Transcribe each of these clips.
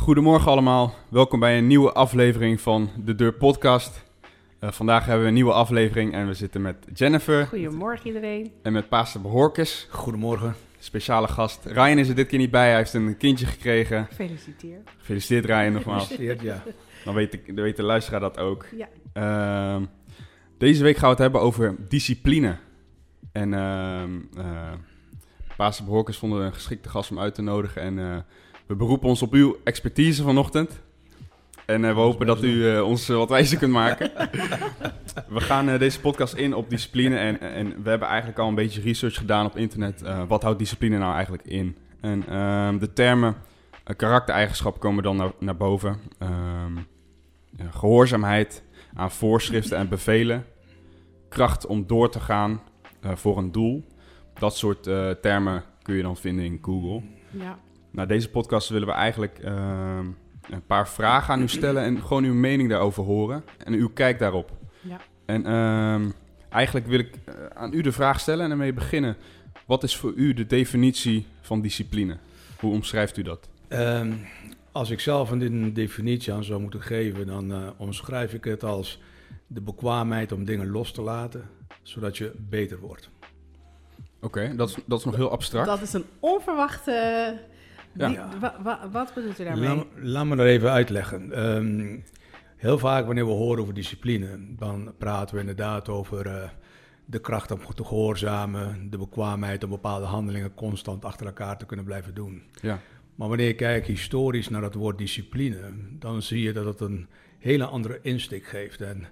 Goedemorgen allemaal, welkom bij een nieuwe aflevering van de Deur Podcast. Uh, vandaag hebben we een nieuwe aflevering en we zitten met Jennifer. Goedemorgen iedereen. En met Pastor Behorkes. Goedemorgen. Speciale gast. Ryan is er dit keer niet bij, hij heeft een kindje gekregen. Gefeliciteerd. Gefeliciteerd Ryan nogmaals. Gefeliciteerd, ja. Dan weet, de, dan weet de luisteraar dat ook. Ja. Uh, deze week gaan we het hebben over discipline. En uh, uh, Pastor Behorkes vonden een geschikte gast om uit te nodigen en... We beroepen ons op uw expertise vanochtend. En uh, we hopen dat u uh, ons uh, wat wijzer kunt maken. we gaan deze podcast in op discipline. En, en we hebben eigenlijk al een beetje research gedaan op internet. wat houdt discipline nou eigenlijk in? En ehm, de termen karaktereigenschappen komen dan naar, naar boven. Um, gehoorzaamheid aan voorschriften en bevelen. Kracht om door te gaan voor een doel. Dat soort termen kun je dan vinden in Google. Ja. Nou, deze podcast willen we eigenlijk uh, een paar vragen aan u stellen en gewoon uw mening daarover horen en uw kijk daarop. Ja. En uh, eigenlijk wil ik uh, aan u de vraag stellen en ermee beginnen. Wat is voor u de definitie van discipline? Hoe omschrijft u dat? Um, als ik zelf een definitie aan zou moeten geven, dan uh, omschrijf ik het als de bekwaamheid om dingen los te laten, zodat je beter wordt. Oké, okay, dat, dat is nog heel abstract. Dat is een onverwachte ja. Die, wa, wa, wat bedoelt u daarmee? Laat, laat me dat even uitleggen. Um, heel vaak wanneer we horen over discipline, dan praten we inderdaad over uh, de kracht om te gehoorzamen, de bekwaamheid om bepaalde handelingen constant achter elkaar te kunnen blijven doen. Ja. Maar wanneer je kijkt historisch naar het woord discipline, dan zie je dat het een hele andere insteek geeft. En uh,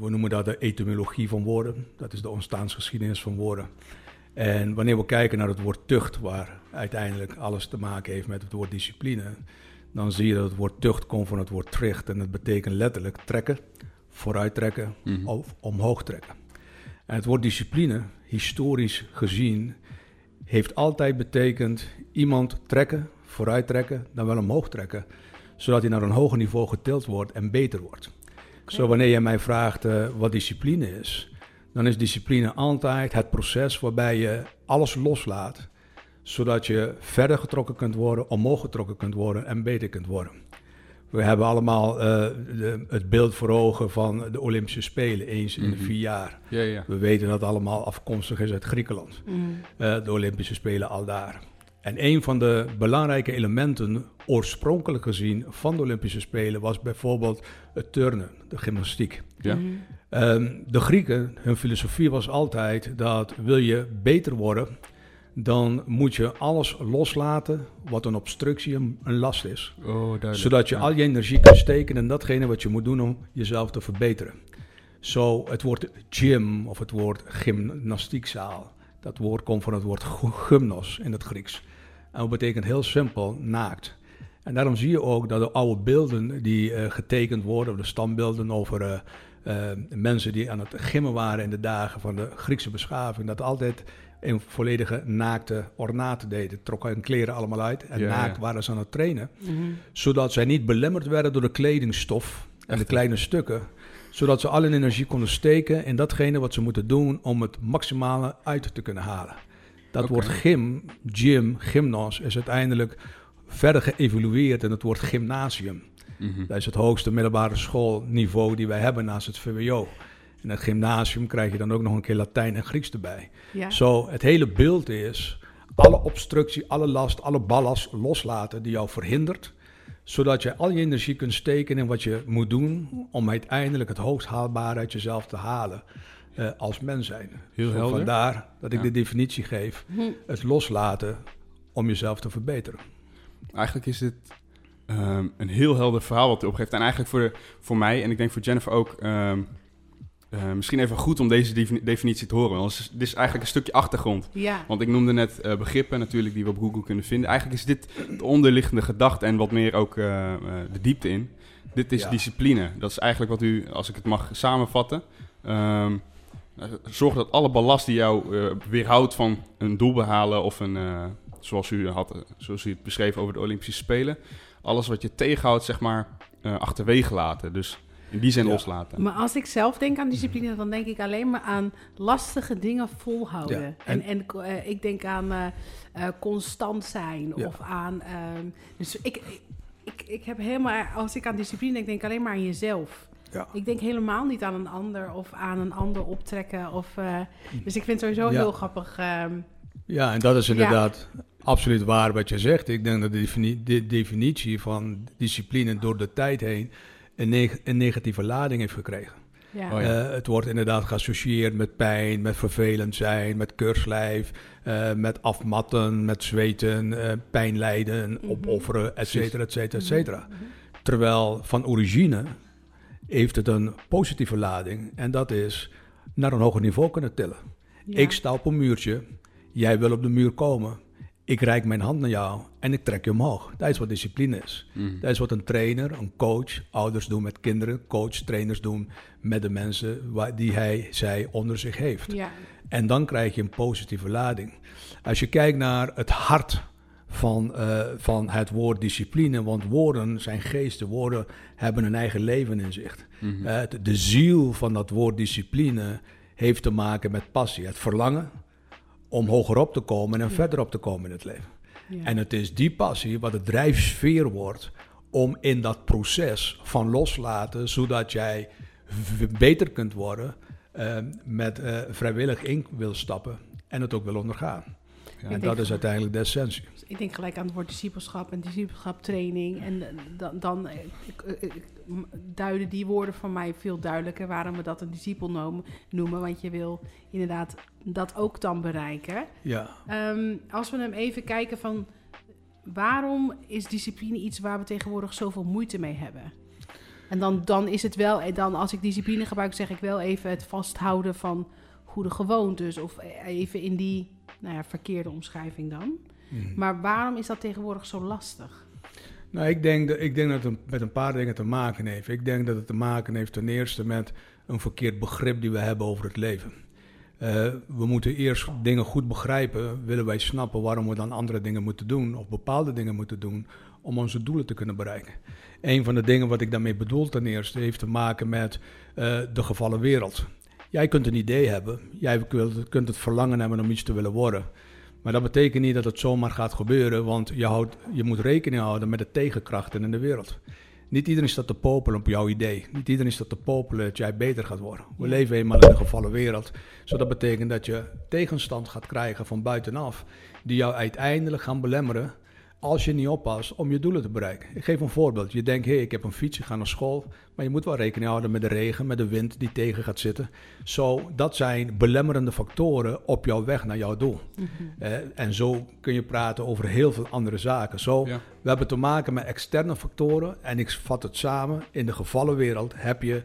we noemen dat de etymologie van woorden, dat is de ontstaansgeschiedenis van woorden. En wanneer we kijken naar het woord tucht, waar uiteindelijk alles te maken heeft met het woord discipline, dan zie je dat het woord tucht komt van het woord tricht. En dat betekent letterlijk trekken, vooruittrekken mm-hmm. of omhoog trekken. En het woord discipline, historisch gezien, heeft altijd betekend iemand trekken, vooruittrekken, dan wel omhoog trekken, zodat hij naar een hoger niveau getild wordt en beter wordt. Okay. Zo wanneer je mij vraagt uh, wat discipline is, dan is discipline altijd het proces waarbij je alles loslaat, zodat je verder getrokken kunt worden, omhoog getrokken kunt worden en beter kunt worden. We hebben allemaal uh, de, het beeld voor ogen van de Olympische Spelen, eens in de Mhm. vier jaar. Ja, ja. We weten dat het allemaal afkomstig is uit Griekenland, Mm. uh, de Olympische Spelen al daar. En een van de belangrijke elementen, oorspronkelijk gezien, van de Olympische Spelen was bijvoorbeeld het turnen, de gymnastiek. Ja. Mm. Um, de Grieken, hun filosofie was altijd dat wil je beter worden, dan moet je alles loslaten wat een obstructie, een, een last is. Oh. Zodat je Ja. al je energie kunt steken in datgene wat je moet doen om jezelf te verbeteren. Zo, het woord gym of het woord gymnastiekzaal, dat woord komt van het woord gymnos in het Grieks. En dat betekent heel simpel naakt. En daarom zie je ook dat de oude beelden die eh, getekend worden, of de standbeelden over eh, eh, mensen die aan het gimmen waren in de dagen van de Griekse beschaving, dat altijd in volledige naakte ornaten deden. Trokken hun kleren allemaal uit en Ja, ja. naakt waren ze aan het trainen Mhm. zodat zij niet belemmerd werden door de kledingstof en Echt, de kleine stukken. Zodat ze al hun energie konden steken in datgene wat ze moeten doen om het maximale uit te kunnen halen. Dat Oké. woord gym, gym, gymnos is uiteindelijk verder geëvolueerd in het woord gymnasium. Mhm. Dat is het hoogste middelbare schoolniveau die wij hebben naast het VWO. In het gymnasium krijg je dan ook nog een keer Latijn en Grieks erbij. Ja. Zo, het hele beeld is alle obstructie, alle last, alle ballast loslaten die jou verhindert. Zodat je al je energie kunt steken in wat je moet doen om uiteindelijk het hoogst haalbare uit jezelf te halen eh, als mens zijn. Heel. Vandaar dat ik Ja. de definitie geef, Hm. het loslaten om jezelf te verbeteren. Eigenlijk is dit ehm, een heel helder verhaal wat u opgeeft. En eigenlijk voor, de, voor mij, en ik denk voor Jennifer ook... ehm, eh, misschien even goed om deze defini- definitie te horen. Want dit is eigenlijk een stukje achtergrond. Ja. Want ik noemde net eh, begrippen natuurlijk die we op Google kunnen vinden. Eigenlijk is dit de onderliggende gedachte en wat meer ook eh, eh, de diepte in. Dit is Ja. discipline. Dat is eigenlijk wat u, als ik het mag samenvatten... ehm, eh, zorg dat alle ballast die jou eh, weerhoudt van een doel behalen of een, eh, zoals u had, zoals u het beschreef over de Olympische Spelen, alles wat je tegenhoudt, zeg maar, eh, achterwege laten. Dus in die zin Ja. loslaten. Maar als ik zelf denk aan discipline, dan denk ik alleen maar aan lastige dingen volhouden. Ja, En, en- en, eh, ik denk aan eh, eh, constant zijn Ja. of aan. ehm, dus ik, ik, ik ik heb helemaal, als ik aan discipline denk, denk ik alleen maar aan jezelf. Ja. Ik denk helemaal niet aan een ander of aan een ander optrekken. Of, eh, dus ik vind het sowieso Ja. heel grappig. ehm, Ja, en dat is inderdaad absoluut waar wat je zegt. Ik denk dat de definitie van discipline door de tijd heen een, neg- een negatieve lading heeft gekregen. ja. Oh ja. Eh, het wordt inderdaad geassocieerd met pijn, met vervelend zijn, met keurslijf, eh, met afmatten, met zweten, eh, pijn lijden, Mhm. opofferen, et cetera, et cetera, et cetera. Mhm. Terwijl van origine heeft het een positieve lading en dat is naar een hoger niveau kunnen tillen. Ja. Ik sta op een muurtje, jij wil op de muur komen. Ik reik mijn hand naar jou en ik trek je omhoog. Dat is wat discipline is. Mhm. Dat is wat een trainer, een coach, ouders doen met kinderen, coach, trainers doen met de mensen waar, die hij, zij onder zich heeft. Ja. En dan krijg je een positieve lading. Als je kijkt naar het hart van, eh, van het woord discipline, want woorden zijn geesten, woorden hebben een eigen leven in zich. Mhm. Eh, de ziel van dat woord discipline heeft te maken met passie, het verlangen om hogerop te komen en Ja. verder op te komen in het leven. Ja. En het is die passie wat de drijfsfeer wordt om in dat proces van loslaten, zodat jij beter kunt worden, eh, met eh, vrijwillig in wil stappen en het ook wil ondergaan. Ja, en dat is uiteindelijk de essentie. Ik denk gelijk aan het woord discipelschap en discipelschap training. En eh, dan, dan eh, m- duiden die woorden voor mij veel duidelijker waarom we dat een discipel noemen, noemen. Want je wil inderdaad dat ook dan bereiken. Ja, Ehm, als we hem even kijken van waarom is discipline iets waar we tegenwoordig zoveel moeite mee hebben? En dan, dan is het wel, en dan als ik discipline gebruik, zeg ik wel even het vasthouden van goede gewoontes. Of even in die nou ja, verkeerde omschrijving dan. Mhm. Maar waarom is dat tegenwoordig zo lastig? Nou, ik denk, dat, ik denk dat het met een paar dingen te maken heeft. Ik denk dat het te maken heeft ten eerste met een verkeerd begrip die we hebben over het leven. Eh, we moeten eerst dingen goed begrijpen, willen wij snappen waarom we dan andere dingen moeten doen of bepaalde dingen moeten doen om onze doelen te kunnen bereiken. Een van de dingen wat ik daarmee bedoel ten eerste heeft te maken met eh, de gevallen wereld. Jij kunt een idee hebben, jij kunt, het verlangen hebben om iets te willen worden. Maar dat betekent niet dat het zomaar gaat gebeuren, want je, houdt, je moet rekening houden met de tegenkrachten in de wereld. Niet iedereen staat te popelen op jouw idee. Niet iedereen staat te popelen dat jij beter gaat worden. We leven eenmaal in een gevallen wereld. Dus dat betekent dat je tegenstand gaat krijgen van buitenaf, die jou uiteindelijk gaan belemmeren als je niet oppast om je doelen te bereiken. Ik geef een voorbeeld. Je denkt, hé, hey, ik heb een fiets, ik ga naar school. Maar je moet wel rekening houden met de regen, met de wind die tegen gaat zitten. Zo, dat zijn belemmerende factoren op jouw weg naar jouw doel. Eh, en zo kun je praten over heel veel andere zaken. Zo, Ja. we hebben te maken met externe factoren. En ik vat het samen. In de gevallen wereld heb je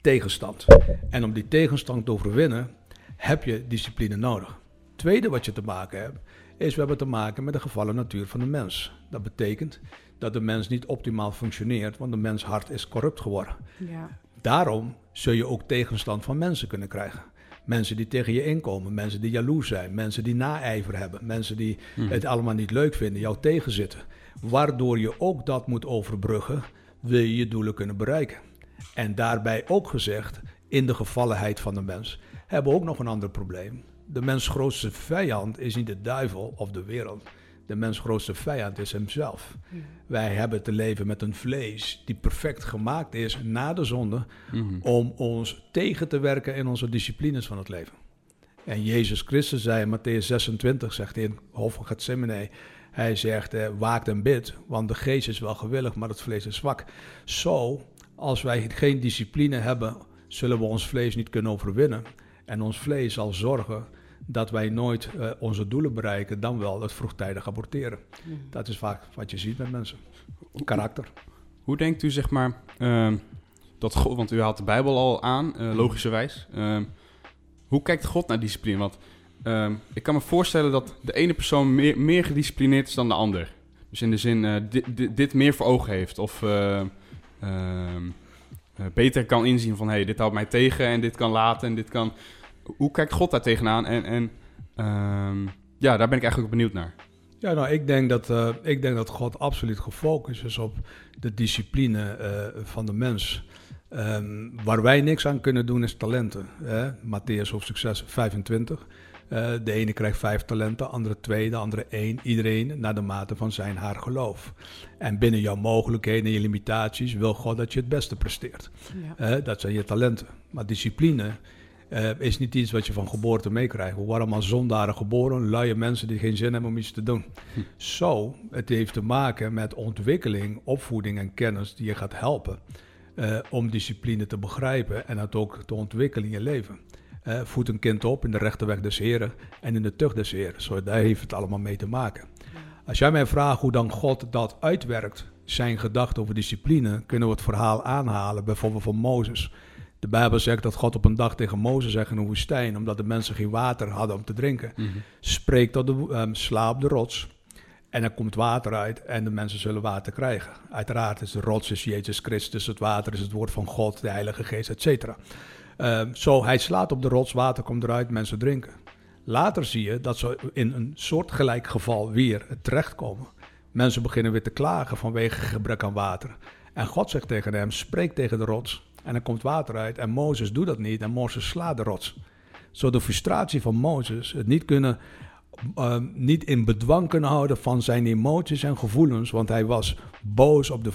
tegenstand. En om die tegenstand te overwinnen, heb je discipline nodig. Tweede wat je te maken hebt, is we hebben te maken met de gevallen natuur van de mens. Dat betekent dat de mens niet optimaal functioneert, want de mens hart is corrupt geworden. Ja. Daarom zul je ook tegenstand van mensen kunnen krijgen. Mensen die tegen je inkomen, mensen die jaloers zijn, mensen die naijver hebben, mensen die Mhm. het allemaal niet leuk vinden, jou tegenzitten. Waardoor je ook dat moet overbruggen, wil je je doelen kunnen bereiken. En daarbij ook gezegd, in de gevallenheid van de mens, hebben we ook nog een ander probleem. De mens grootste vijand is niet de duivel of de wereld. De mens grootste vijand is hemzelf. Wij hebben te leven met een vlees die perfect gemaakt is na de zonde Mhm. om ons tegen te werken in onze disciplines van het leven. En Jezus Christus zei in Matthäus 26, zegt hij in Hof van Gethsemane, hij zegt, eh, waakt en bid, want de geest is wel gewillig, maar het vlees is zwak. Zo, als wij geen discipline hebben, zullen we ons vlees niet kunnen overwinnen. En ons vlees zal zorgen dat wij nooit eh, onze doelen bereiken, dan wel het vroegtijdig aborteren. Mhm. Dat is vaak wat je ziet met mensen. Karakter. Hoe denkt u, zeg maar, ehm, dat God, want u haalt de Bijbel al aan, eh, logischerwijs. Ehm, hoe kijkt God naar discipline? Want ehm, ik kan me voorstellen dat de ene persoon meer, meer gedisciplineerd is dan de ander. Dus in de zin, eh, dit, dit, dit meer voor ogen heeft. Of eh, ehm, eh, beter kan inzien van, hé, hey, dit houdt mij tegen en dit kan laten en dit kan... Hoe kijkt God daar tegenaan? En, en ehm, ja, daar ben ik eigenlijk benieuwd naar. Ja, nou, ik denk dat, eh, ik denk dat God absoluut gefocust is op de discipline eh, van de mens. Ehm, waar wij niks aan kunnen doen is talenten. Hè? Matthäus hoofdstuk 6, 25. Uh, de ene krijgt vijf talenten, de andere twee, de andere één. Iedereen naar de mate van zijn haar geloof. En binnen jouw mogelijkheden en je limitaties wil God dat je het beste presteert. Ja. Uh, dat zijn je talenten. Maar discipline uh, is niet iets wat je van geboorte meekrijgt. We worden allemaal zondaren geboren, luie mensen die geen zin hebben om iets te doen. Hm. Zo, het heeft te maken met ontwikkeling, opvoeding en kennis die je gaat helpen uh, om discipline te begrijpen en dat ook te ontwikkelen in je leven. Uh, voed een kind op in de rechte weg des Heren en in de tucht des Heren. Zo, daar heeft het allemaal mee te maken. Als jij mij vraagt hoe dan God dat uitwerkt, zijn gedachten over discipline, kunnen we het verhaal aanhalen, bijvoorbeeld van Mozes. De Bijbel zegt dat God op een dag tegen Mozes zegt in de woestijn, omdat de mensen geen water hadden om te drinken, mm -hmm. spreek tot de, um, sla op de rots en er komt water uit en de mensen zullen water krijgen. Uiteraard is de rots is Jezus Christus, het water is het woord van God, de Heilige Geest, et Um, zo, hij slaat op de rots, water komt eruit, mensen drinken. Later zie je dat ze in een soortgelijk geval weer terechtkomen. Mensen beginnen weer te klagen vanwege gebrek aan water. En God zegt tegen hem, spreek tegen de rots en er komt water uit. En Mozes doet dat niet en Mozes slaat de rots. Zo de frustratie van Mozes, het niet kunnen, uh, niet in bedwang kunnen houden van zijn emoties en gevoelens, want hij was boos op de,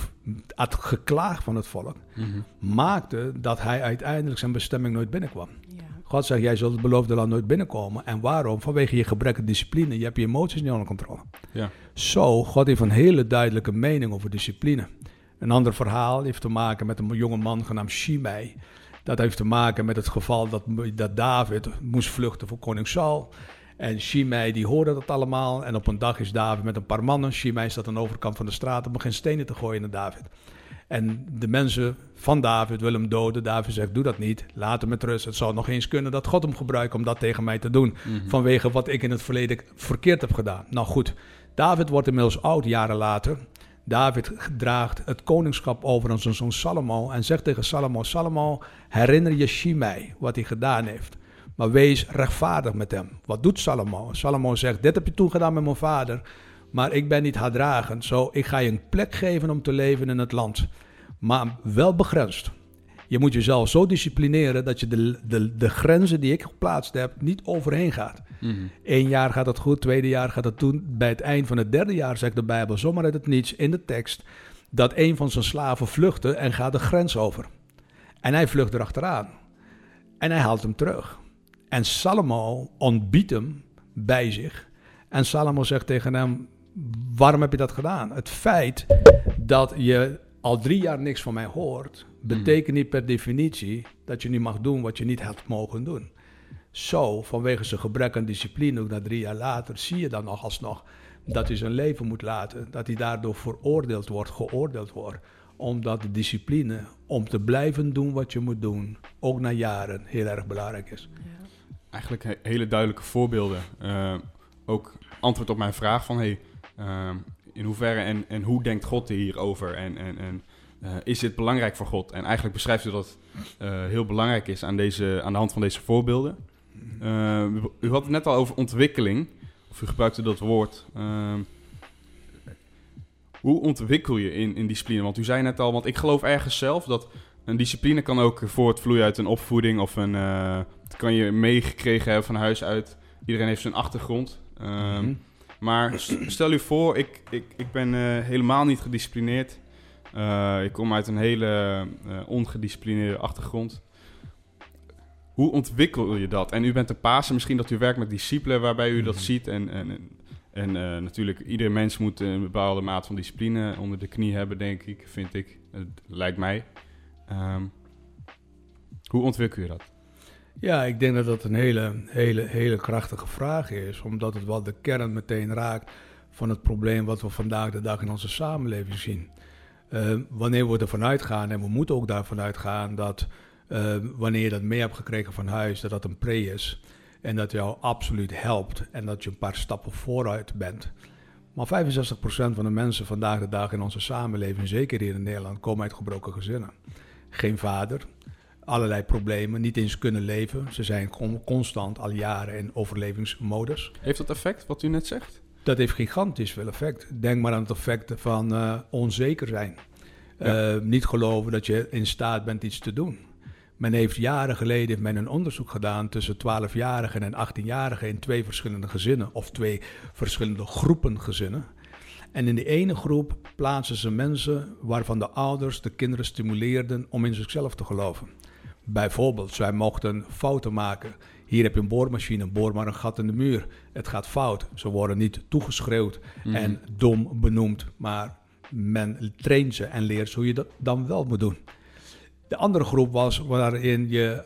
het geklaag van het volk, mm -hmm. maakte dat hij uiteindelijk zijn bestemming nooit binnenkwam. Ja. God zegt, jij zult het beloofde land nooit binnenkomen. En waarom? Vanwege je gebrek aan discipline. Je hebt je emoties niet onder controle. Ja. Zo, God heeft een hele duidelijke mening over discipline. Een ander verhaal heeft te maken met een jonge man genaamd Shimei. Dat heeft te maken met het geval dat, dat David moest vluchten voor koning Saul. En Shimei die hoorde dat allemaal. En op een dag is David met een paar mannen. Shimei staat aan de overkant van de straat en begint stenen te gooien naar David. En de mensen van David willen hem doden. David zegt, doe dat niet. Laat hem met rust. Het zou nog eens kunnen dat God hem gebruikt om dat tegen mij te doen. Mhm. Vanwege wat ik in het verleden verkeerd heb gedaan. Nou goed, David wordt inmiddels oud jaren later. David draagt het koningschap over aan zijn zoon Salomo en zegt tegen Salomo, Salomo, herinner je Shimei wat hij gedaan heeft. Maar wees rechtvaardig met hem. Wat doet Salomo? Salomo zegt, dit heb je toen gedaan met mijn vader, maar ik ben niet haatdragend. Zo, ik ga je een plek geven om te leven in het land. Maar wel begrensd. Je moet jezelf zo disciplineren dat je de, de, de grenzen die ik geplaatst heb niet overheen gaat. Mm Eén jaar gaat het goed, tweede jaar gaat het toen. Bij het eind van het derde jaar zegt de Bijbel zomaar uit het niets in de tekst dat een van zijn slaven vluchtte en gaat de grens over. En hij vlucht erachteraan. En hij haalt hem terug. En Salomo ontbiedt hem bij zich. En Salomo zegt tegen hem: Waarom heb je dat gedaan? Het feit dat je al drie jaar niks van mij hoort, betekent niet per definitie dat je niet mag doen wat je niet had mogen doen. Zo, vanwege zijn gebrek aan discipline, ook na drie jaar later, zie je dan nog alsnog dat hij zijn leven moet laten. Dat hij daardoor veroordeeld wordt, geoordeeld wordt. Omdat de discipline om te blijven doen wat je moet doen, ook na jaren, heel erg belangrijk is. Eigenlijk hele duidelijke voorbeelden. Uh, ook antwoord op mijn vraag van, hey, uh, in hoeverre en, en hoe denkt God hierover? En, en, en uh, is dit belangrijk voor God? En eigenlijk beschrijft u dat uh, heel belangrijk is aan, deze, aan de hand van deze voorbeelden. U had het net al over ontwikkeling, of u gebruikte dat woord. hoe ontwikkel je in, in discipline? Want u zei net al, want ik geloof ergens zelf dat een discipline kan ook voortvloeien uit een opvoeding of een. Kan je meegekregen hebben van huis uit. Iedereen heeft zijn achtergrond. Mm -hmm. Maar stel u voor, ik, ik, ik ben uh, helemaal niet gedisciplineerd. Uh, ik kom uit een hele uh, ongedisciplineerde achtergrond. Hoe ontwikkel je dat? En u bent een Pasen, misschien dat u werkt met discipelen waarbij u dat mhm. ziet. En, en, en natuurlijk, iedere mens moet een bepaalde maat van discipline onder de knie hebben, denk ik, vind ik. Het lijkt mij. Um, hoe ontwikkel je dat? Ja, ik denk dat dat een hele, hele, hele krachtige vraag is, omdat het wel de kern meteen raakt van het probleem wat we vandaag de dag in onze samenleving zien. Uh, wanneer we ervan uitgaan, en we moeten ook daarvan uitgaan, dat uh, wanneer je dat mee hebt gekregen van huis, dat dat een pre is. En dat jou absoluut helpt en dat je een paar stappen vooruit bent. Maar 65% van de mensen vandaag de dag in onze samenleving, zeker hier in Nederland, komen uit gebroken gezinnen. Geen vader, allerlei problemen, niet eens kunnen leven. Ze zijn constant al jaren in overlevingsmodus. Heeft dat effect, wat u net zegt? Dat heeft gigantisch veel effect. Denk maar aan het effect van uh, onzeker zijn. Ja. Uh, niet geloven dat je in staat bent iets te doen. Men heeft jaren geleden heeft men een onderzoek gedaan tussen 12-jarigen en 18-jarigen in twee verschillende gezinnen of twee verschillende groepen gezinnen. En in de ene groep plaatsen ze mensen waarvan de ouders de kinderen stimuleerden om in zichzelf te geloven. Bijvoorbeeld, zij mochten fouten maken. Hier heb je een boormachine, boor maar een gat in de muur. Het gaat fout. Ze worden niet toegeschreeuwd Mhm. en dom benoemd, maar men traint ze en leert hoe je dat dan wel moet doen. De andere groep was waarin je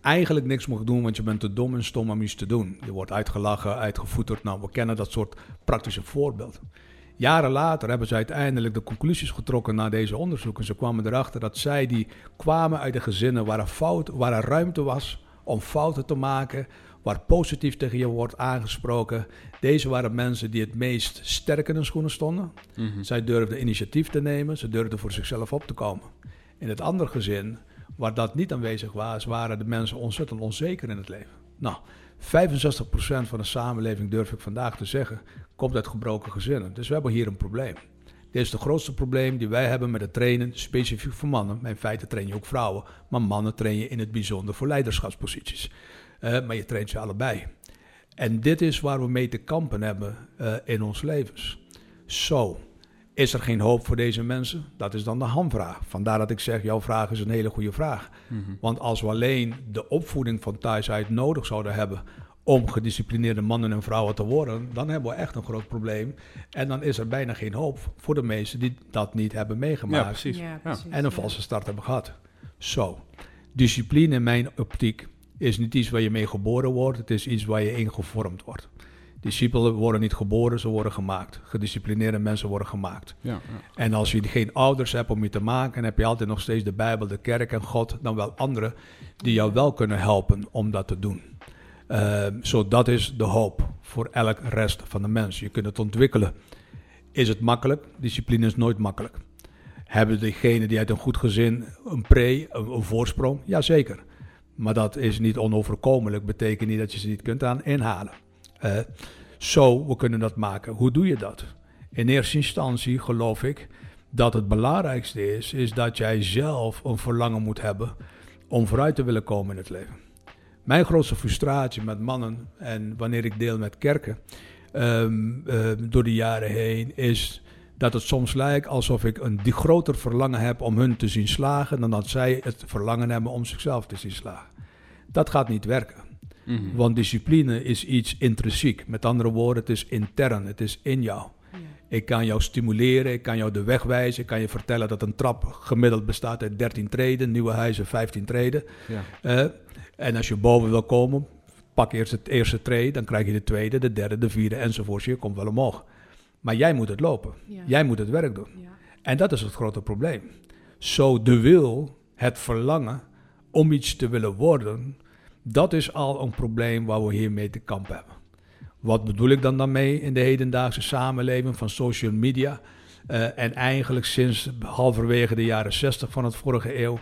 eigenlijk niks mocht doen, want je bent te dom en stom om iets te doen. Je wordt uitgelachen, uitgevoeterd. Nou, we kennen dat soort praktische voorbeelden. Jaren later hebben ze uiteindelijk de conclusies getrokken na deze onderzoeken. Ze kwamen erachter dat zij die kwamen uit de gezinnen waar er, fout, waar er ruimte was om fouten te maken, waar positief tegen je wordt aangesproken. Deze waren mensen die het meest sterk in hun schoenen stonden. Mhm. Zij durfden initiatief te nemen, ze durfden voor zichzelf op te komen. In het andere gezin, waar dat niet aanwezig was, waren de mensen ontzettend onzeker in het leven. Nou, 65% van de samenleving, durf ik vandaag te zeggen, komt uit gebroken gezinnen. Dus we hebben hier een probleem. Dit is het grootste probleem die wij hebben met het trainen, specifiek voor mannen. Maar in feite train je ook vrouwen, maar mannen train je in het bijzonder voor leiderschapsposities. Eh, maar je traint ze allebei. En dit is waar we mee te kampen hebben eh, in ons levens. Zo, is er geen hoop voor deze mensen? Dat is dan de hamvraag. Vandaar dat ik zeg, jouw vraag is een hele goede vraag. Mhm. Want als we alleen de opvoeding van thuis uit nodig zouden hebben om gedisciplineerde mannen en vrouwen te worden, dan hebben we echt een groot probleem. En dan is er bijna geen hoop voor de mensen die dat niet hebben Ja, meegemaakt precies. Ja, Ja. precies. en een valse start hebben gehad. Zo, discipline in mijn optiek is niet iets waar je mee geboren wordt, het is iets waar je in gevormd wordt. Discipelen worden niet geboren, ze worden gemaakt. Gedisciplineerde mensen worden gemaakt. Ja, ja. En als je geen ouders hebt om je te maken, dan heb je altijd nog steeds de Bijbel, de kerk en God, dan wel anderen die jou wel kunnen helpen om dat te doen. Ehm, Zo, dat is de hoop voor elk rest van de mens. Je kunt het ontwikkelen. Is het makkelijk? Discipline is nooit makkelijk. Hebben degenen die uit een goed gezin een pre, een, een voorsprong? Jazeker. Maar dat is niet onoverkomelijk. Betekent niet dat je ze niet kunt aan inhalen. Eh, zo, we kunnen dat maken. Hoe doe je dat? In eerste instantie geloof ik dat het belangrijkste is, is dat jij zelf een verlangen moet hebben om vooruit te willen komen in het leven. Mijn grootste frustratie met mannen en wanneer ik deel met kerken ehm, ehm, door de jaren heen is dat het soms lijkt alsof ik een die groter verlangen heb om hun te zien slagen dan dat zij het verlangen hebben om zichzelf te zien slagen. Dat gaat niet werken. Mhm. Want discipline is iets intrinsiek. Met andere woorden, het is intern, het is in jou. Ja. Ik kan jou stimuleren, ik kan jou de weg wijzen, ik kan je vertellen dat een trap gemiddeld bestaat uit 13 treden, nieuwe huizen 15 treden. Ja. Eh, en als je boven wil komen, pak eerst het eerste tree, dan krijg je de tweede, de derde, de vierde enzovoort. Je komt wel omhoog. Maar jij moet het lopen. Ja. Jij moet het werk doen. Ja. En dat is het grote probleem. Zo de wil, het verlangen om iets te willen worden, dat is al een probleem waar we hiermee te kampen hebben. Wat bedoel ik dan daarmee in de hedendaagse samenleving van social media? Eh, en eigenlijk sinds halverwege de jaren 60 van het vorige eeuw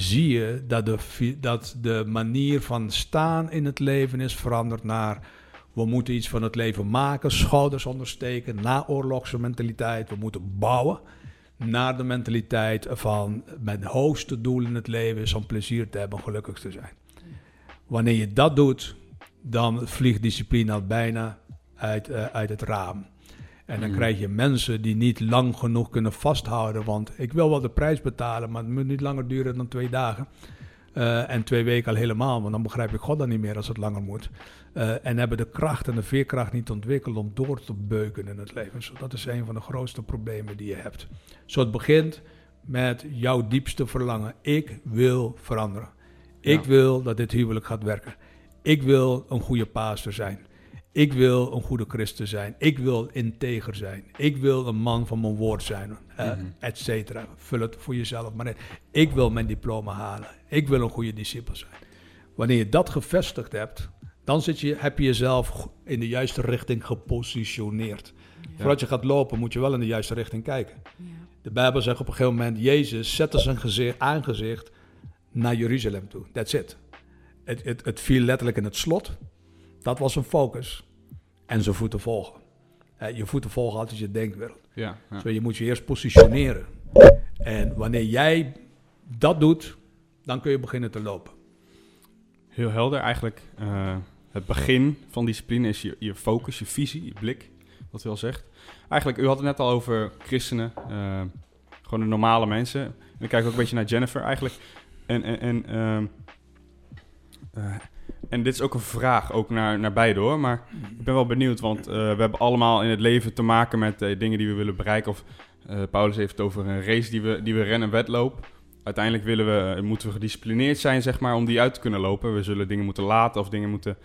zie je dat de, dat de manier van staan in het leven is veranderd naar we moeten iets van het leven maken, schouders ondersteken, naoorlogse mentaliteit. We moeten bouwen naar de mentaliteit van mijn hoogste doel in het leven is om plezier te hebben, gelukkig te zijn. Wanneer je dat doet, dan vliegt discipline al bijna uit, eh, uit het raam. En dan Mhm. krijg je mensen die niet lang genoeg kunnen vasthouden. Want ik wil wel de prijs betalen, maar het moet niet langer duren dan twee dagen. Eh, en twee weken al helemaal, want dan begrijp ik God dan niet meer als het langer moet. Eh, en hebben de kracht en de veerkracht niet ontwikkeld om door te beuken in het leven. Zo, dat is een van de grootste problemen die je hebt. Zo het begint met jouw diepste verlangen. Ik wil veranderen. Ik Ja. wil dat dit huwelijk gaat werken. Ik wil een goede pastor zijn. Ik wil een goede christen zijn. Ik wil integer zijn. Ik wil een man van mijn woord zijn. Mhm. Et cetera. Vul het voor jezelf maar in. Ik wil mijn diploma halen. Ik wil een goede discipel zijn. Wanneer je dat gevestigd hebt, dan zit je, heb je jezelf in de juiste richting gepositioneerd. Voordat je gaat lopen, moet je wel in de juiste richting kijken. Ja. De Bijbel zegt op een gegeven moment, Jezus zette zijn gezicht, aangezicht naar Jeruzalem toe. That's it. Het, het, het viel letterlijk in het slot. Dat was zijn focus. En zijn voeten volgen. Eh, je voeten volgen altijd je denkwereld. Ja, ja. Zo, je moet je eerst positioneren. En wanneer jij dat doet, Dan kun je beginnen te lopen. Heel helder eigenlijk. eh, het begin van discipline is je, je focus, je visie, je blik, wat u al zegt. Eigenlijk, u had het net al over christenen, eh, gewoon de normale mensen. En ik kijk ook een beetje naar Jennifer eigenlijk. En, en, en, eh, en dit is ook een vraag, ook naar, naar beide hoor. Maar ik ben wel benieuwd, want eh, we hebben allemaal in het leven te maken met eh, dingen die we willen bereiken. Of eh, Paulus heeft het over een race die we, die we rennen, wedloop. Uiteindelijk willen we, moeten we gedisciplineerd zijn, zeg maar, om die uit te kunnen lopen. We zullen dingen moeten laten of dingen moeten...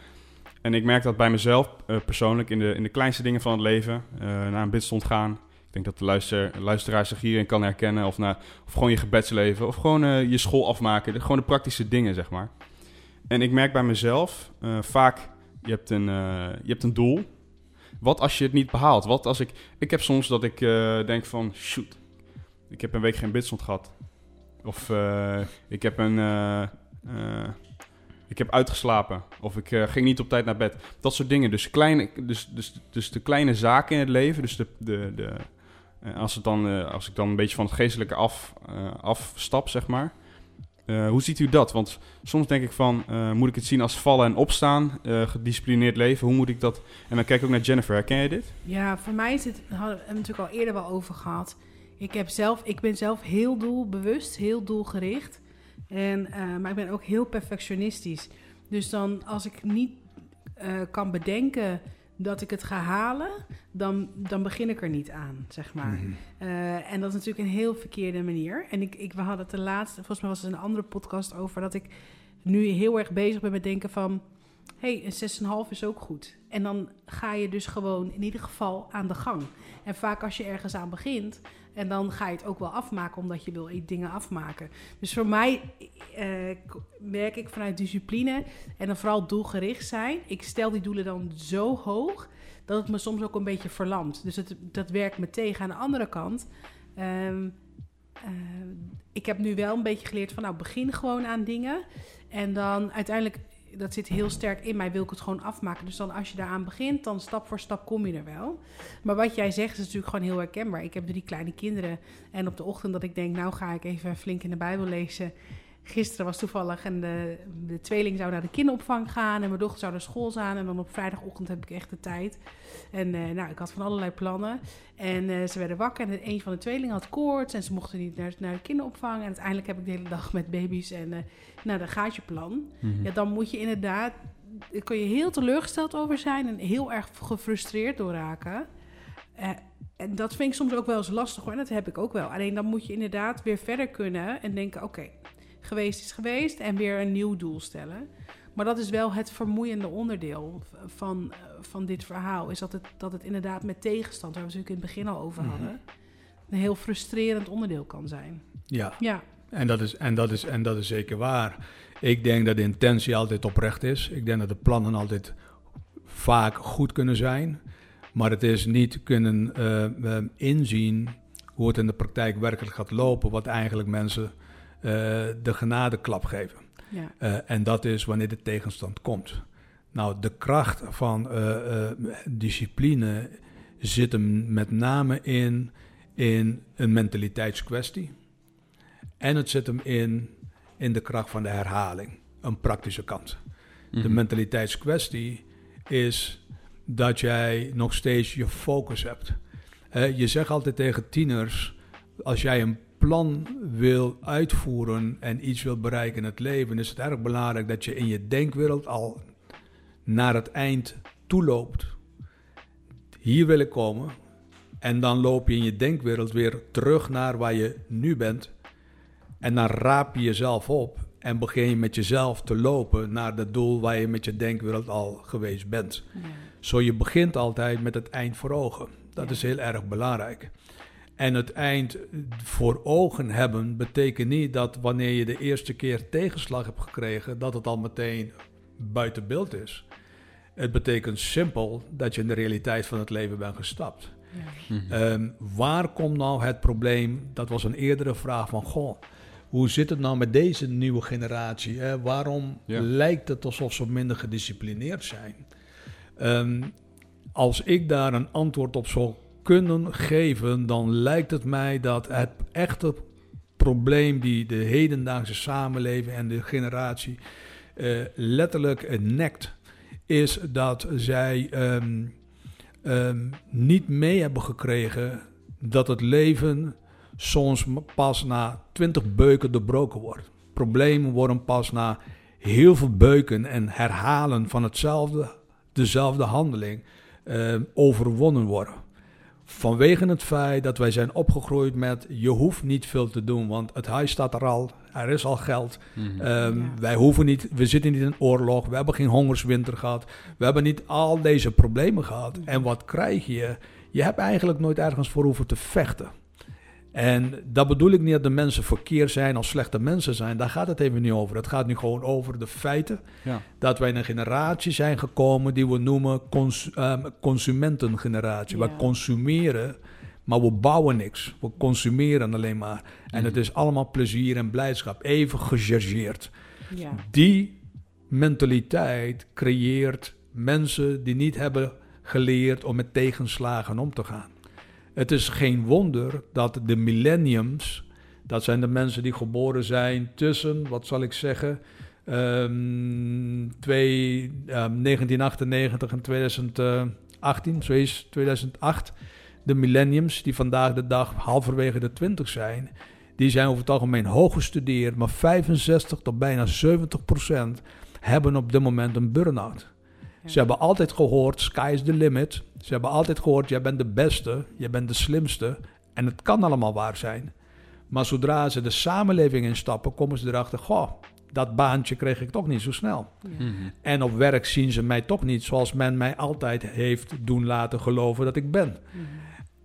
En ik merk dat bij mezelf persoonlijk in de, in de kleinste dingen van het leven. naar een bidstond gaan. Ik denk dat de luister, luisteraar zich hierin kan herkennen. Of, naar, of gewoon je gebedsleven. Of gewoon je school afmaken. Gewoon de praktische dingen, zeg maar. En ik merk bij mezelf eh, vaak, je hebt, een, eh, je hebt een doel. Wat als je het niet behaalt? Wat als ik... Ik heb soms dat ik eh, denk van, shoot, ik heb een week geen bidstond gehad. Of ik heb een... ik heb uitgeslapen. Of ik ging niet op tijd naar bed. Dat soort dingen. Dus, kleine, dus, dus, dus de kleine zaken in het leven. Dus de, de, de, als, het dan, als ik dan een beetje van het geestelijke af, afstap, zeg maar. Eh, hoe ziet u dat? Want soms denk ik van, eh, moet ik het zien als vallen en opstaan? eh, gedisciplineerd leven, hoe moet ik dat... En dan kijk ik ook naar Jennifer, herken je dit? Ja, voor mij is het, hadden het natuurlijk al eerder wel over gehad. Ik, heb zelf, ik ben zelf heel doelbewust, heel doelgericht. En, maar ik ben ook heel perfectionistisch. Dus dan als ik niet kan bedenken dat ik het ga halen, dan, dan begin ik er niet aan, zeg maar. Mhm. Eh, en dat is natuurlijk een heel verkeerde manier. En ik, ik, we hadden het de laatste, volgens mij was het een andere podcast over, dat ik nu heel erg bezig ben met denken van, hé, hey, een 6,5 is ook goed. En dan ga je dus gewoon in ieder geval aan de gang. En vaak als je ergens aan begint, en dan ga je het ook wel afmaken, omdat je wil dingen afmaken. Dus voor mij eh, merk ik vanuit discipline en dan vooral doelgericht zijn. Ik stel die doelen dan zo hoog dat het me soms ook een beetje verlamt. Dus het, dat werkt me tegen. Aan de andere kant, ehm, eh, ik heb nu wel een beetje geleerd van, nou, begin gewoon aan dingen. En dan uiteindelijk, dat zit heel sterk in mij, wil ik het gewoon afmaken. Dus dan als je daaraan begint, dan stap voor stap kom je er wel. Maar wat jij zegt is natuurlijk gewoon heel herkenbaar. Ik heb drie kleine kinderen. En op de ochtend dat ik denk, nou ga ik even flink in de Bijbel lezen. Gisteren was toevallig en de, de tweeling zou naar de kinderopvang gaan en mijn dochter zou naar school gaan. En dan op vrijdagochtend heb ik echt de tijd. En eh, nou, ik had van allerlei plannen. En eh, ze werden wakker en een van de tweelingen had koorts en ze mochten niet naar, naar de kinderopvang. En uiteindelijk heb ik de hele dag met baby's en eh nou, dan gaat je plan. Ja, dan moet je inderdaad, daar kun je heel teleurgesteld over zijn en heel erg gefrustreerd door raken. Eh, en dat vind ik soms ook wel eens lastig hoor, en dat heb ik ook wel. Alleen dan moet je inderdaad weer verder kunnen en denken, oké, geweest is geweest en weer een nieuw doel stellen. Maar dat is wel het vermoeiende onderdeel van, van dit verhaal. Is dat het, dat het inderdaad met tegenstand, waar we het natuurlijk in het begin al over hadden, een heel frustrerend onderdeel kan zijn. Ja, Ja, en dat, is, en, dat is, en dat is zeker waar. Ik denk dat de intentie altijd oprecht is. Ik denk dat de plannen altijd vaak goed kunnen zijn. Maar het is niet kunnen eh, eh, inzien hoe het in de praktijk werkelijk gaat lopen, wat eigenlijk mensen de genadeklap geven. ja. Eh, en dat is wanneer de tegenstand komt. Nou, de kracht van eh, eh, discipline zit hem met name in, in een mentaliteitskwestie. En het zit hem in, in de kracht van de herhaling, een praktische kant. De Mhm. mentaliteitskwestie is dat jij nog steeds je focus hebt. Eh, je zegt altijd tegen tieners, als jij een plan wil uitvoeren en iets wil bereiken in het leven, is het erg belangrijk dat je in je denkwereld al naar het eind toeloopt. Hier wil ik komen. En dan loop je in je denkwereld weer terug naar waar je nu bent. En dan raap je jezelf op en begin je met jezelf te lopen naar het doel waar je met je denkwereld al geweest bent. ja. Zo je begint altijd met het eind voor ogen. Dat Ja. is heel erg belangrijk. En het eind voor ogen hebben betekent niet dat wanneer je de eerste keer tegenslag hebt gekregen, dat het al meteen buiten beeld is. Het betekent simpel dat je in de realiteit van het leven bent gestapt. ja. Mhm. Ehm, waar komt nou het probleem? Dat was een eerdere vraag van, goh, hoe zit het nou met deze nieuwe generatie? Hè? Waarom Ja. lijkt het alsof ze minder gedisciplineerd zijn? Ehm, als ik daar een antwoord op zou kunnen geven, dan lijkt het mij dat het echte probleem die de hedendaagse samenleving en de generatie eh, letterlijk nekt, is dat zij ehm, ehm, niet mee hebben gekregen dat het leven soms pas na twintig beuken doorbroken wordt. Problemen worden pas na heel veel beuken en herhalen van hetzelfde, dezelfde handeling eh, overwonnen worden. Vanwege het feit dat wij zijn opgegroeid met je hoeft niet veel te doen, want het huis staat er al, er is al geld. Mhm. Ehm, Ja. Wij hoeven niet, we zitten niet in oorlog, we hebben geen hongerswinter gehad, we hebben niet al deze problemen gehad. En wat krijg je? Je hebt eigenlijk nooit ergens voor hoeven te vechten. En dat bedoel ik niet dat de mensen verkeerd zijn of slechte mensen zijn. Daar gaat het even niet over. Het gaat nu gewoon over de feiten Ja. dat wij in een generatie zijn gekomen die we noemen cons ehm, consumentengeneratie. Ja. We consumeren, maar we bouwen niks. We consumeren alleen maar. En Mhm. het is allemaal plezier en blijdschap. Even gechargeerd. Ja. Die mentaliteit creëert mensen die niet hebben geleerd om met tegenslagen om te gaan. Het is geen wonder dat de millenniums, dat zijn de mensen die geboren zijn tussen, wat zal ik zeggen, ehm, twee, ehm, 1998 en 2018, zo is 2008. De millenniums die vandaag de dag halverwege de 20 zijn, die zijn over het algemeen hoog gestudeerd, maar 65 tot bijna 70 procent hebben op dit moment een burn-out. Ja. Ze hebben altijd gehoord, sky is the limit. Ze hebben altijd gehoord, jij bent de beste, jij bent de slimste. En het kan allemaal waar zijn. Maar zodra ze de samenleving instappen, komen ze erachter, goh, dat baantje kreeg ik toch niet zo snel. Ja. Mhm. En op werk zien ze mij toch niet zoals men mij altijd heeft doen laten geloven dat ik ben. Mhm.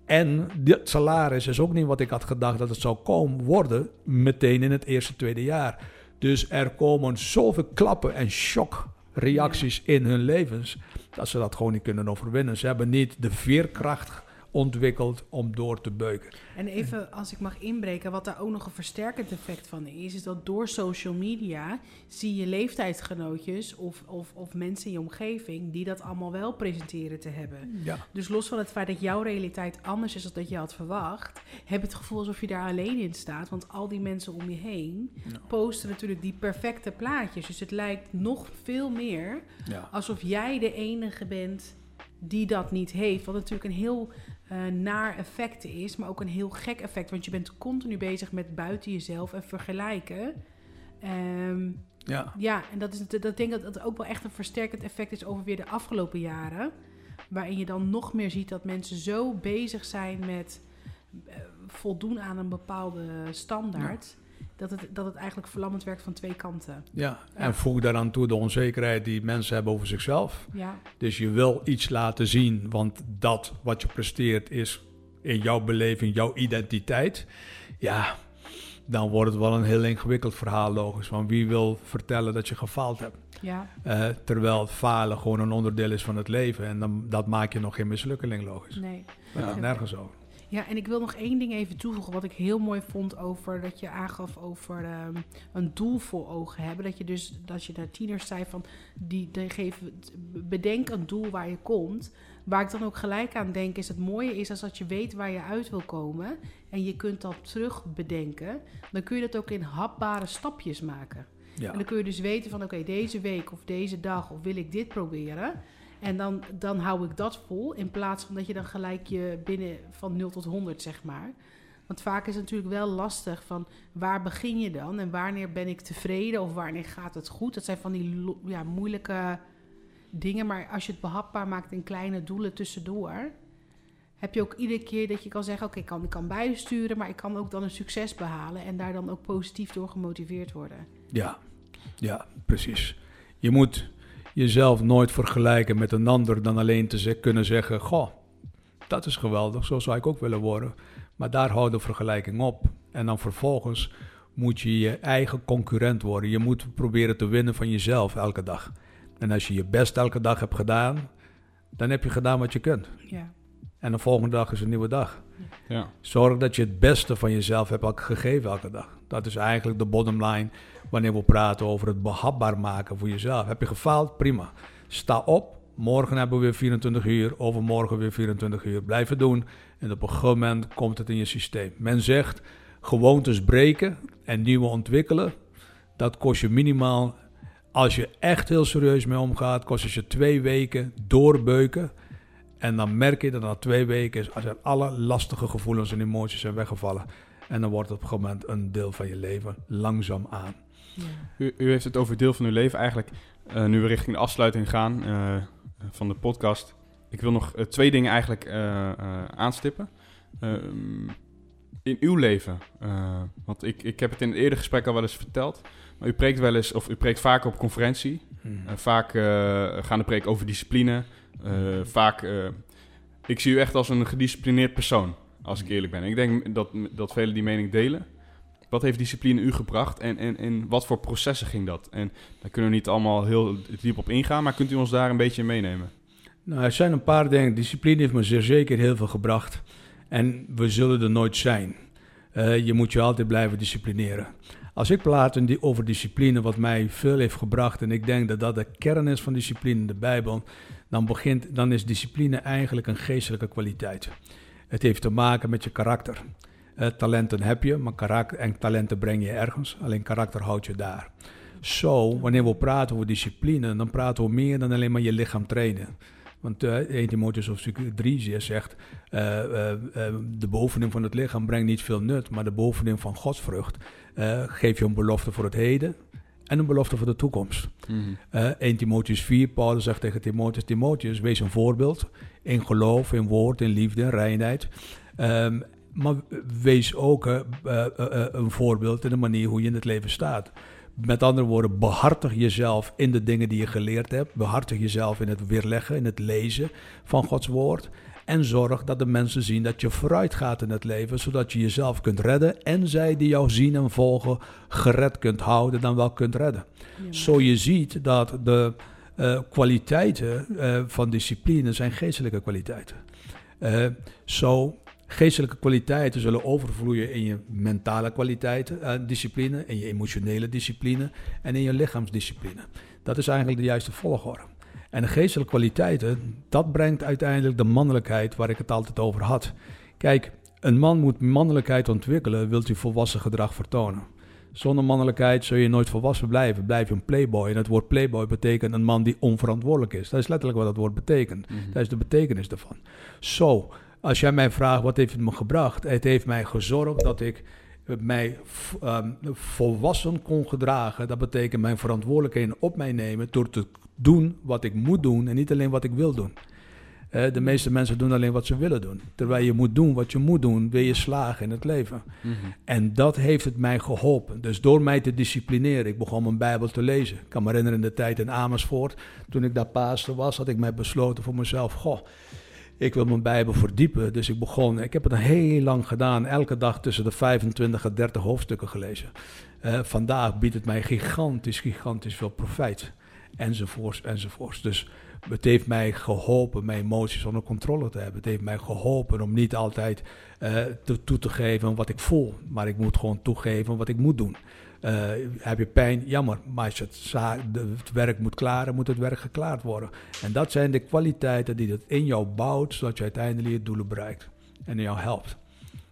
En dit salaris is ook niet wat ik had gedacht dat het zou komen worden meteen in het eerste, tweede jaar. Dus er komen zoveel klappen en shockreacties in hun levens dat ze dat gewoon niet kunnen overwinnen. Ze hebben niet de veerkracht ontwikkeld om door te beuken. En even als ik mag inbreken, wat daar ook nog een versterkend effect van is, is dat door social media zie je leeftijdsgenootjes of, of, of mensen in je omgeving die dat allemaal wel presenteren te hebben. Ja. Dus los van het feit dat jouw realiteit anders is dan dat je had verwacht, heb je het gevoel alsof je daar alleen in staat. Want al die mensen om je heen posten natuurlijk die perfecte plaatjes. Dus het lijkt nog veel meer Ja. alsof jij de enige bent die dat niet heeft. Wat natuurlijk een heel eh, naar effect is, maar ook een heel gek effect. Want je bent continu bezig met buiten jezelf en vergelijken. Ehm, Ja. ja, en dat is het, dat denk ik dat het ook wel echt een versterkend effect is over weer de afgelopen jaren. Waarin je dan nog meer ziet dat mensen zo bezig zijn met eh, voldoen aan een bepaalde standaard. Dat, het, dat het eigenlijk verlammend werkt van twee kanten. ja. En voeg daaraan toe de onzekerheid die mensen hebben over zichzelf. Ja, Dus je wil iets laten zien, want dat wat je presteert is in jouw beleving, jouw identiteit. Ja, dan wordt het wel een heel ingewikkeld verhaal logisch. Want wie wil vertellen dat je gefaald hebt? ja, Eh, terwijl falen gewoon een onderdeel is van het leven. En dan, dat maak je nog geen mislukkeling logisch. nee. Dat gaat nergens over. Ja, en ik wil nog één ding even toevoegen. Wat ik heel mooi vond over dat je aangaf over ehm, een doel voor ogen hebben. Dat je dus, dat je naar tieners zei van, die, die geven, bedenk een doel waar je komt. Waar ik dan ook gelijk aan denk is het mooie is als dat je weet waar je uit wil komen. En je kunt dat terug bedenken. Dan kun je dat ook in hapbare stapjes maken. Ja. En dan kun je dus weten van oké, deze week of deze dag of wil ik dit proberen. En dan, dan hou ik dat vol. In plaats van dat je dan gelijk je binnen van 0 tot 100 zeg maar. Want vaak is het natuurlijk wel lastig van waar begin je dan? En wanneer ben ik tevreden of wanneer gaat het goed? Dat zijn van die ja, moeilijke dingen. Maar als je het behapbaar maakt in kleine doelen tussendoor... heb je ook iedere keer dat je kan zeggen... oké, ik, kan, ik kan bijsturen, maar ik kan ook dan een succes behalen... en daar dan ook positief door gemotiveerd worden. Ja, ja, precies. Je moet jezelf nooit vergelijken met een ander dan alleen te kunnen zeggen: Goh, dat is geweldig, zo zou ik ook willen worden. Maar daar houdt de vergelijking op. En dan vervolgens moet je je eigen concurrent worden. Je moet proberen te winnen van jezelf elke dag. En als je je best elke dag hebt gedaan, dan heb je gedaan wat je kunt. Ja, En de volgende dag is een nieuwe dag. Ja. Zorg dat je het beste van jezelf hebt gegeven elke dag. Dat is eigenlijk de bottom line wanneer we praten over het behapbaar maken voor jezelf. Heb je gefaald? Prima. Sta op. Morgen hebben we weer 24 uur. Overmorgen weer 24 uur. Blijf het doen. En op een gegeven moment komt het in je systeem. Men zegt, gewoontes breken en nieuwe ontwikkelen, dat kost je minimaal, als je echt heel serieus mee omgaat, kost het je twee weken doorbeuken. En dan merk je dat na twee weken, er alle lastige gevoelens en emoties zijn weggevallen. En dan wordt het op een gegeven moment een deel van je leven langzaam aan. U, u heeft het over deel van uw leven. Eigenlijk, eh, nu we richting de afsluiting gaan eh, van de podcast. Ik wil nog eh, twee dingen eigenlijk aanstippen. Ehm, in uw leven, want ik, ik heb het in het eerdere gesprek al wel eens verteld. Maar u preekt wel eens, of u preekt vaak op conferentie. Eh, vaak gaan de preek over discipline. Vaak, ik zie u echt als een gedisciplineerd persoon, als ik eerlijk ben. Ik denk dat, dat velen die mening delen. Wat heeft discipline u gebracht en, en, en wat voor processen ging dat? En daar kunnen we niet allemaal heel diep op ingaan, maar kunt u ons daar een beetje meenemen? Nou, er zijn een paar dingen. Discipline heeft me zeer zeker heel veel gebracht. En we zullen er nooit zijn. Eh, je moet je altijd blijven disciplineren. Als ik die- over discipline, wat mij veel heeft gebracht, en ik denk dat dat de kern is van discipline in de Bijbel, dan, begint, dan is discipline eigenlijk een geestelijke kwaliteit. Het heeft te maken met je karakter. Eh, talenten heb je, maar karakter en talenten breng je ergens. Alleen karakter houdt je daar. Zo, wanneer we praten over discipline, dan praten we meer dan alleen maar je lichaam trainen. Want uh, 1 Timotheus hoofdstuk 3 zegt, uh, uh, de bovenin van het lichaam brengt niet veel nut, maar de bovenin van godsvrucht geeft je een belofte voor het heden en een belofte voor de toekomst. Mm-hmm. 1 Timotheus 4, Paulus zegt tegen Timotheus, Timotheus, wees een voorbeeld in geloof, in woord, in liefde, in reinheid. Um, maar wees ook uh, uh, uh, een voorbeeld in de manier hoe je in het leven staat. Met andere woorden, behartig jezelf in de dingen die je geleerd hebt. Behartig jezelf in het weerleggen, in het lezen van Gods woord. En zorg dat de mensen zien dat je vooruit gaat in het leven, zodat je jezelf kunt redden. En zij die jou zien en volgen, gered kunt houden, dan wel kunt redden. Ja. Zo je ziet dat de uh, kwaliteiten uh, van discipline zijn geestelijke kwaliteiten. Uh, zo Geestelijke kwaliteiten zullen overvloeien in je mentale kwaliteiten, uh, discipline, in je emotionele discipline en in je lichaamsdiscipline. Dat is eigenlijk de juiste volgorde. En de geestelijke kwaliteiten, dat brengt uiteindelijk de mannelijkheid waar ik het altijd over had. Kijk, een man moet mannelijkheid ontwikkelen, wilt u volwassen gedrag vertonen. Zonder mannelijkheid zul je nooit volwassen blijven. Blijf je een playboy. En het woord playboy betekent een man die onverantwoordelijk is. Dat is letterlijk wat dat woord betekent. Mm -hmm. Dat is de betekenis daarvan. Zo, als jij mij vraagt wat heeft het me gebracht, het heeft mij gezorgd dat ik mij um, volwassen kon gedragen. Dat betekent mijn verantwoordelijkheden op mij nemen door te doen wat ik moet doen en niet alleen wat ik wil doen. Uh, de meeste mensen doen alleen wat ze willen doen. Terwijl je moet doen wat je moet doen, wil je slagen in het leven. Mm-hmm. En dat heeft het mij geholpen. Dus door mij te disciplineren, ik begon mijn Bijbel te lezen. Ik kan me herinneren in de tijd in Amersfoort, toen ik daar pastor was, had ik mij besloten voor mezelf, goh, ik wil mijn Bijbel verdiepen. Dus ik begon, ik heb het heel lang gedaan, elke dag tussen de 25 en 30 hoofdstukken gelezen. Uh, vandaag biedt het mij gigantisch, gigantisch veel profijt. Enzovoorts, enzovoorts. Dus het heeft mij geholpen mijn emoties onder controle te hebben. Het heeft mij geholpen om niet altijd te, toe te geven wat ik voel. Maar ik moet gewoon toegeven wat ik moet doen. Uh, heb je pijn? Jammer. Maar als het, het, werk moet klaren, moet het werk geklaard worden. En dat zijn de kwaliteiten die het in jou bouwt, zodat je uiteindelijk je doelen bereikt. En jou helpt.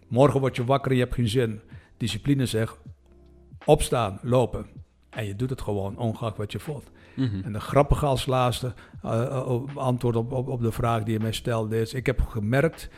Morgen word je wakker en je hebt geen zin. Discipline zegt, opstaan, lopen. En je doet het gewoon, ongeacht wat je voelt. Mm-hmm. En de grappige als laatste uh, antwoord op, op, op, de vraag die je mij stelde is... ik heb gemerkt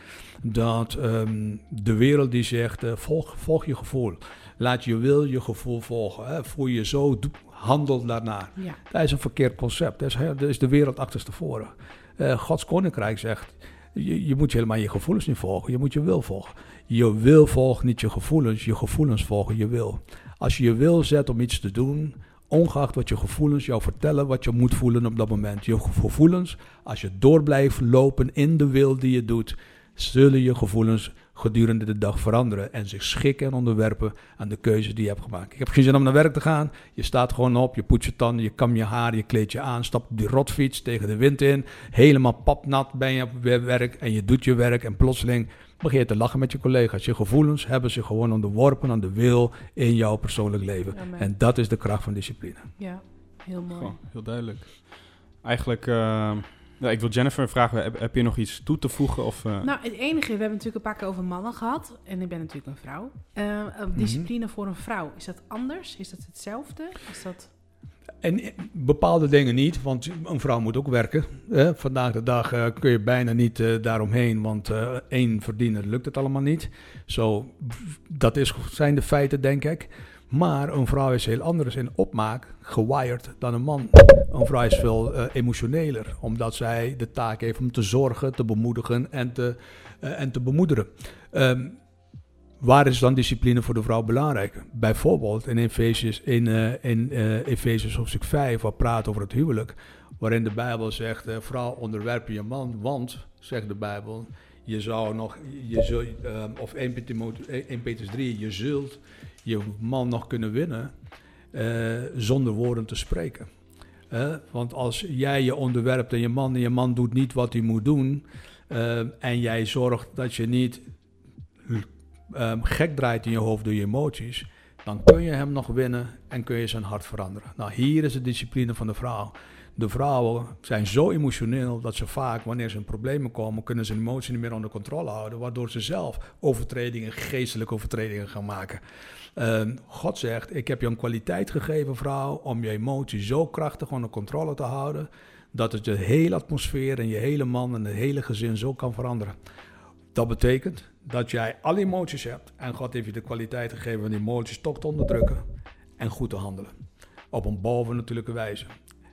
dat um, de wereld die zegt, uh, volg, volg je gevoel. Laat je wil je gevoel volgen. Hè. Voel je zo, handel daarnaar. Ja. Dat is een verkeerd concept. Dat is, dat is de wereld achterstevoren. Uh, Gods koninkrijk zegt... Je, je moet je helemaal je gevoelens niet volgen. Je moet je wil volgen. Je wil volgen, niet je gevoelens. Je gevoelens volgen je wil. Als je je wil zet om iets te doen ongeacht wat je gevoelens jou vertellen, wat je moet voelen op dat moment. Je gevoelens, als je door blijft lopen in de wil die je doet, zullen je gevoelens gedurende de dag veranderen en zich schikken en onderwerpen aan de keuzes die je hebt gemaakt. Ik heb geen zin om naar werk te gaan. Je staat gewoon op, je poet je tanden, je kam je haar, je kleed je aan, stapt op die rotfiets tegen de wind in. Helemaal papnat ben je op werk en je doet je werk en plotseling begin je te lachen met je collega's. Je gevoelens hebben zich gewoon onderworpen aan de wil in jouw persoonlijk leven. Amen. En dat is de kracht van discipline. Ja, heel mooi. Goh, heel duidelijk. Eigenlijk, uh, Ja, ik wil Jennifer vragen, heb, heb je nog iets toe te voegen? Of, uh... Nou, het enige, we hebben natuurlijk een paar keer over mannen gehad. En ik ben natuurlijk een vrouw. Uh, discipline mm -hmm. voor een vrouw, is dat anders? Is dat hetzelfde? Is dat... En bepaalde dingen niet, want een vrouw moet ook werken. Eh, vandaag de dag uh, kun je bijna niet uh, daaromheen, want één verdiener lukt het allemaal niet. Zo, dat is, zijn de feiten, denk ik. Maar een vrouw is heel anders in opmaak, gewired, dan een man. Een vrouw is veel emotioneler, omdat zij de taak heeft om te zorgen, te bemoedigen en te, en te bemoederen. Um, Waar is dan discipline voor de vrouw belangrijk? Bijvoorbeeld in Efesius, in, uh, in uh, Efesius hoofdstuk 5, waar praat over het huwelijk, waarin de Bijbel zegt, uh, vrouw onderwerp je man, want, zegt de Bijbel, je zou nog, je zul, of 1, Petrus 3, je zult je man nog kunnen winnen zonder woorden te spreken. want als jij je onderwerpt en je man, en je man doet niet wat hij moet doen, en jij zorgt dat je niet um, gek draait in je hoofd door je emoties, dan kun je hem nog winnen en kun je zijn hart veranderen. Nou, hier is de discipline van de vrouw. De vrouwen zijn zo emotioneel dat ze vaak, wanneer ze in problemen komen, kunnen ze hun emoties niet meer onder controle houden, waardoor ze zelf overtredingen, geestelijke overtredingen gaan maken. Um, God zegt: Ik heb je een kwaliteit gegeven, vrouw, om je emoties zo krachtig onder controle te houden, dat het je hele atmosfeer en je hele man en het hele gezin zo kan veranderen. Dat betekent dat jij alle emoties hebt en God heeft je de kwaliteit gegeven om die emoties toch te onderdrukken en goed te handelen. Op een bovennatuurlijke wijze.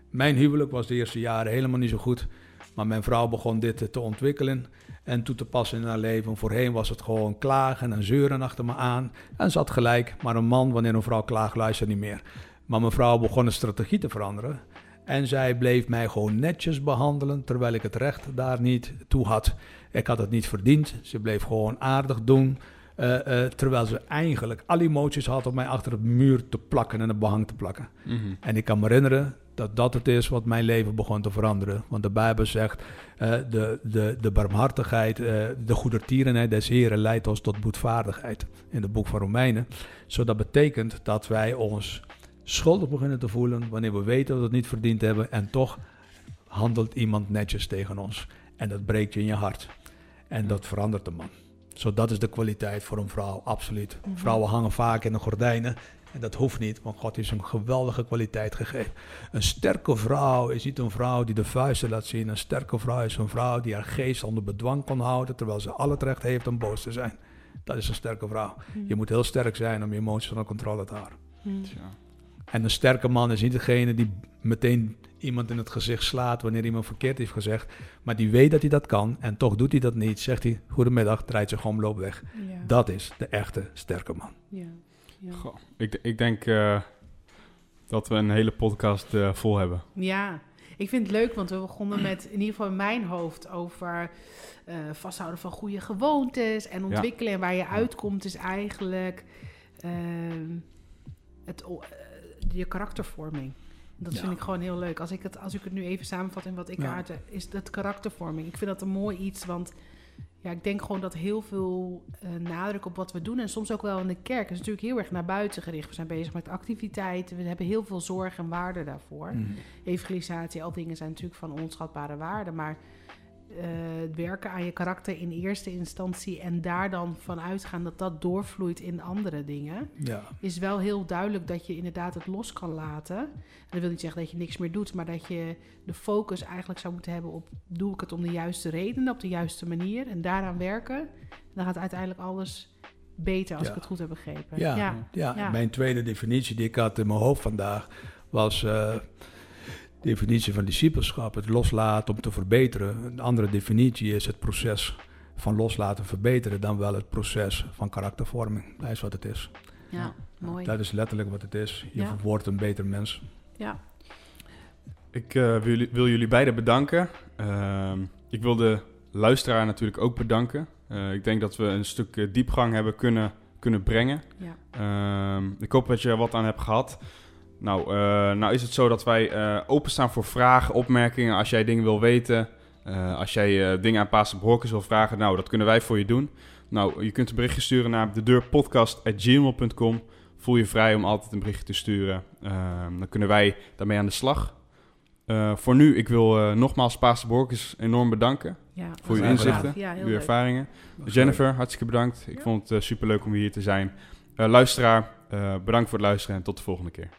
Mijn huwelijk was de eerste jaren helemaal niet zo goed, maar mijn vrouw begon dit te ontwikkelen en toe te passen in haar leven. Voorheen was het gewoon klagen en zeuren achter me aan en ze had gelijk, maar een man, wanneer een vrouw klaagt, luistert niet meer. Maar mijn vrouw begon een strategie te veranderen. En zij bleef mij gewoon netjes behandelen, terwijl ik het recht daar niet toe had. Ik had het niet verdiend. Ze bleef gewoon aardig doen. Uh, uh, terwijl ze eigenlijk alle emoties had om mij achter de muur te plakken en een behang te plakken. Mm -hmm. En ik kan me herinneren dat dat het is wat mijn leven begon te veranderen. Want de Bijbel zegt, uh, de, de, de barmhartigheid, de goedertierenheid des Heren leidt ons tot boetvaardigheid. In het boek van Romeinen. Zo dat betekent dat wij ons schuldig beginnen te voelen wanneer we weten dat we het niet verdiend hebben. En toch handelt iemand netjes tegen ons. En dat breekt je in je hart. En dat verandert de man. Zo dat is de kwaliteit voor een vrouw, absoluut. -hmm. Vrouwen hangen vaak in de gordijnen. En dat hoeft niet, want God is een geweldige kwaliteit gegeven. Een sterke vrouw is niet een vrouw die de vuisten laat zien. Een sterke vrouw is een vrouw die haar geest onder bedwang kan houden, terwijl ze al het recht heeft om boos te zijn. Dat is een sterke vrouw. Mm. Je moet heel sterk zijn om je emoties onder controle te houden. Mm. En een sterke man is niet degene die meteen iemand in het gezicht slaat wanneer iemand verkeerd heeft gezegd. Maar die weet dat hij dat kan en toch doet hij dat niet. Zegt hij, goedemiddag, draait zich om, loop weg. Ja. Dat is de echte sterke man. Ja. Ja. Goh, ik, ik denk uh, dat we een hele podcast uh, vol hebben. Ja, ik vind het leuk, want we begonnen met, in ieder geval in mijn hoofd, over uh, vasthouden van goede gewoontes en ontwikkelen. Ja. En waar je uitkomt is eigenlijk ehm, het, je karaktervorming. Dat ja. vind ik gewoon heel leuk. Als ik, het, als ik het nu even samenvat in wat ik ja. aarde, is dat karaktervorming. Ik vind dat een mooi iets, want ja, ik denk gewoon dat heel veel uh, nadruk op wat we doen... en soms ook wel in de kerk is natuurlijk heel erg naar buiten gericht. We zijn bezig met activiteiten, we hebben heel veel zorg en waarde daarvoor. Mm. Evangelisatie, al dingen zijn natuurlijk van onschatbare waarde... maar het werken aan je karakter in eerste instantie en daar dan van uitgaan dat dat doorvloeit in andere dingen, ja. is wel heel duidelijk dat je inderdaad het los kan laten. En dat wil niet zeggen dat je niks meer doet, maar dat je de focus eigenlijk zou moeten hebben op doe ik het om de juiste redenen, op de juiste manier en daaraan werken. Dan gaat uiteindelijk alles beter als ja. ik het goed heb begrepen. Ja, ja. ja. mijn tweede definitie die ik had in mijn hoofd vandaag was. Uh, definitie van discipelschap, het loslaten om te verbeteren. Een andere definitie is het proces van loslaten verbeteren dan wel het proces van karaktervorming. Dat is wat het is. Ja, mooi. Dat is letterlijk wat het is. Je ja. wordt een beter mens. Ja. Ik uh, wil, wil, jullie beiden bedanken. Uh, ik wil de luisteraar natuurlijk ook bedanken. Uh, ik denk dat we een stuk diepgang hebben kunnen, kunnen brengen. Ja. Ehm, ik hoop dat je er wat aan hebt gehad. Nou, uh, nou is het zo dat wij uh, openstaan voor vragen, opmerkingen. Als jij dingen wil weten, uh, als jij dingen aan Paas Brokers wil vragen, nou, dat kunnen wij voor je doen. Nou, je kunt een berichtje sturen naar de deurpodcast.gmail.com. Voel je vrij om altijd een berichtje te sturen. dan kunnen wij daarmee aan de slag. Eh, voor nu, ik wil eh, nogmaals Paas Borkes enorm bedanken Ja, voor uw inzichten, Ja, uw leuk. ervaringen. Jennifer, hartstikke bedankt. Ik Ja. vond het super superleuk om hier te zijn. Eh, luisteraar, eh, bedankt voor het luisteren en tot de volgende keer.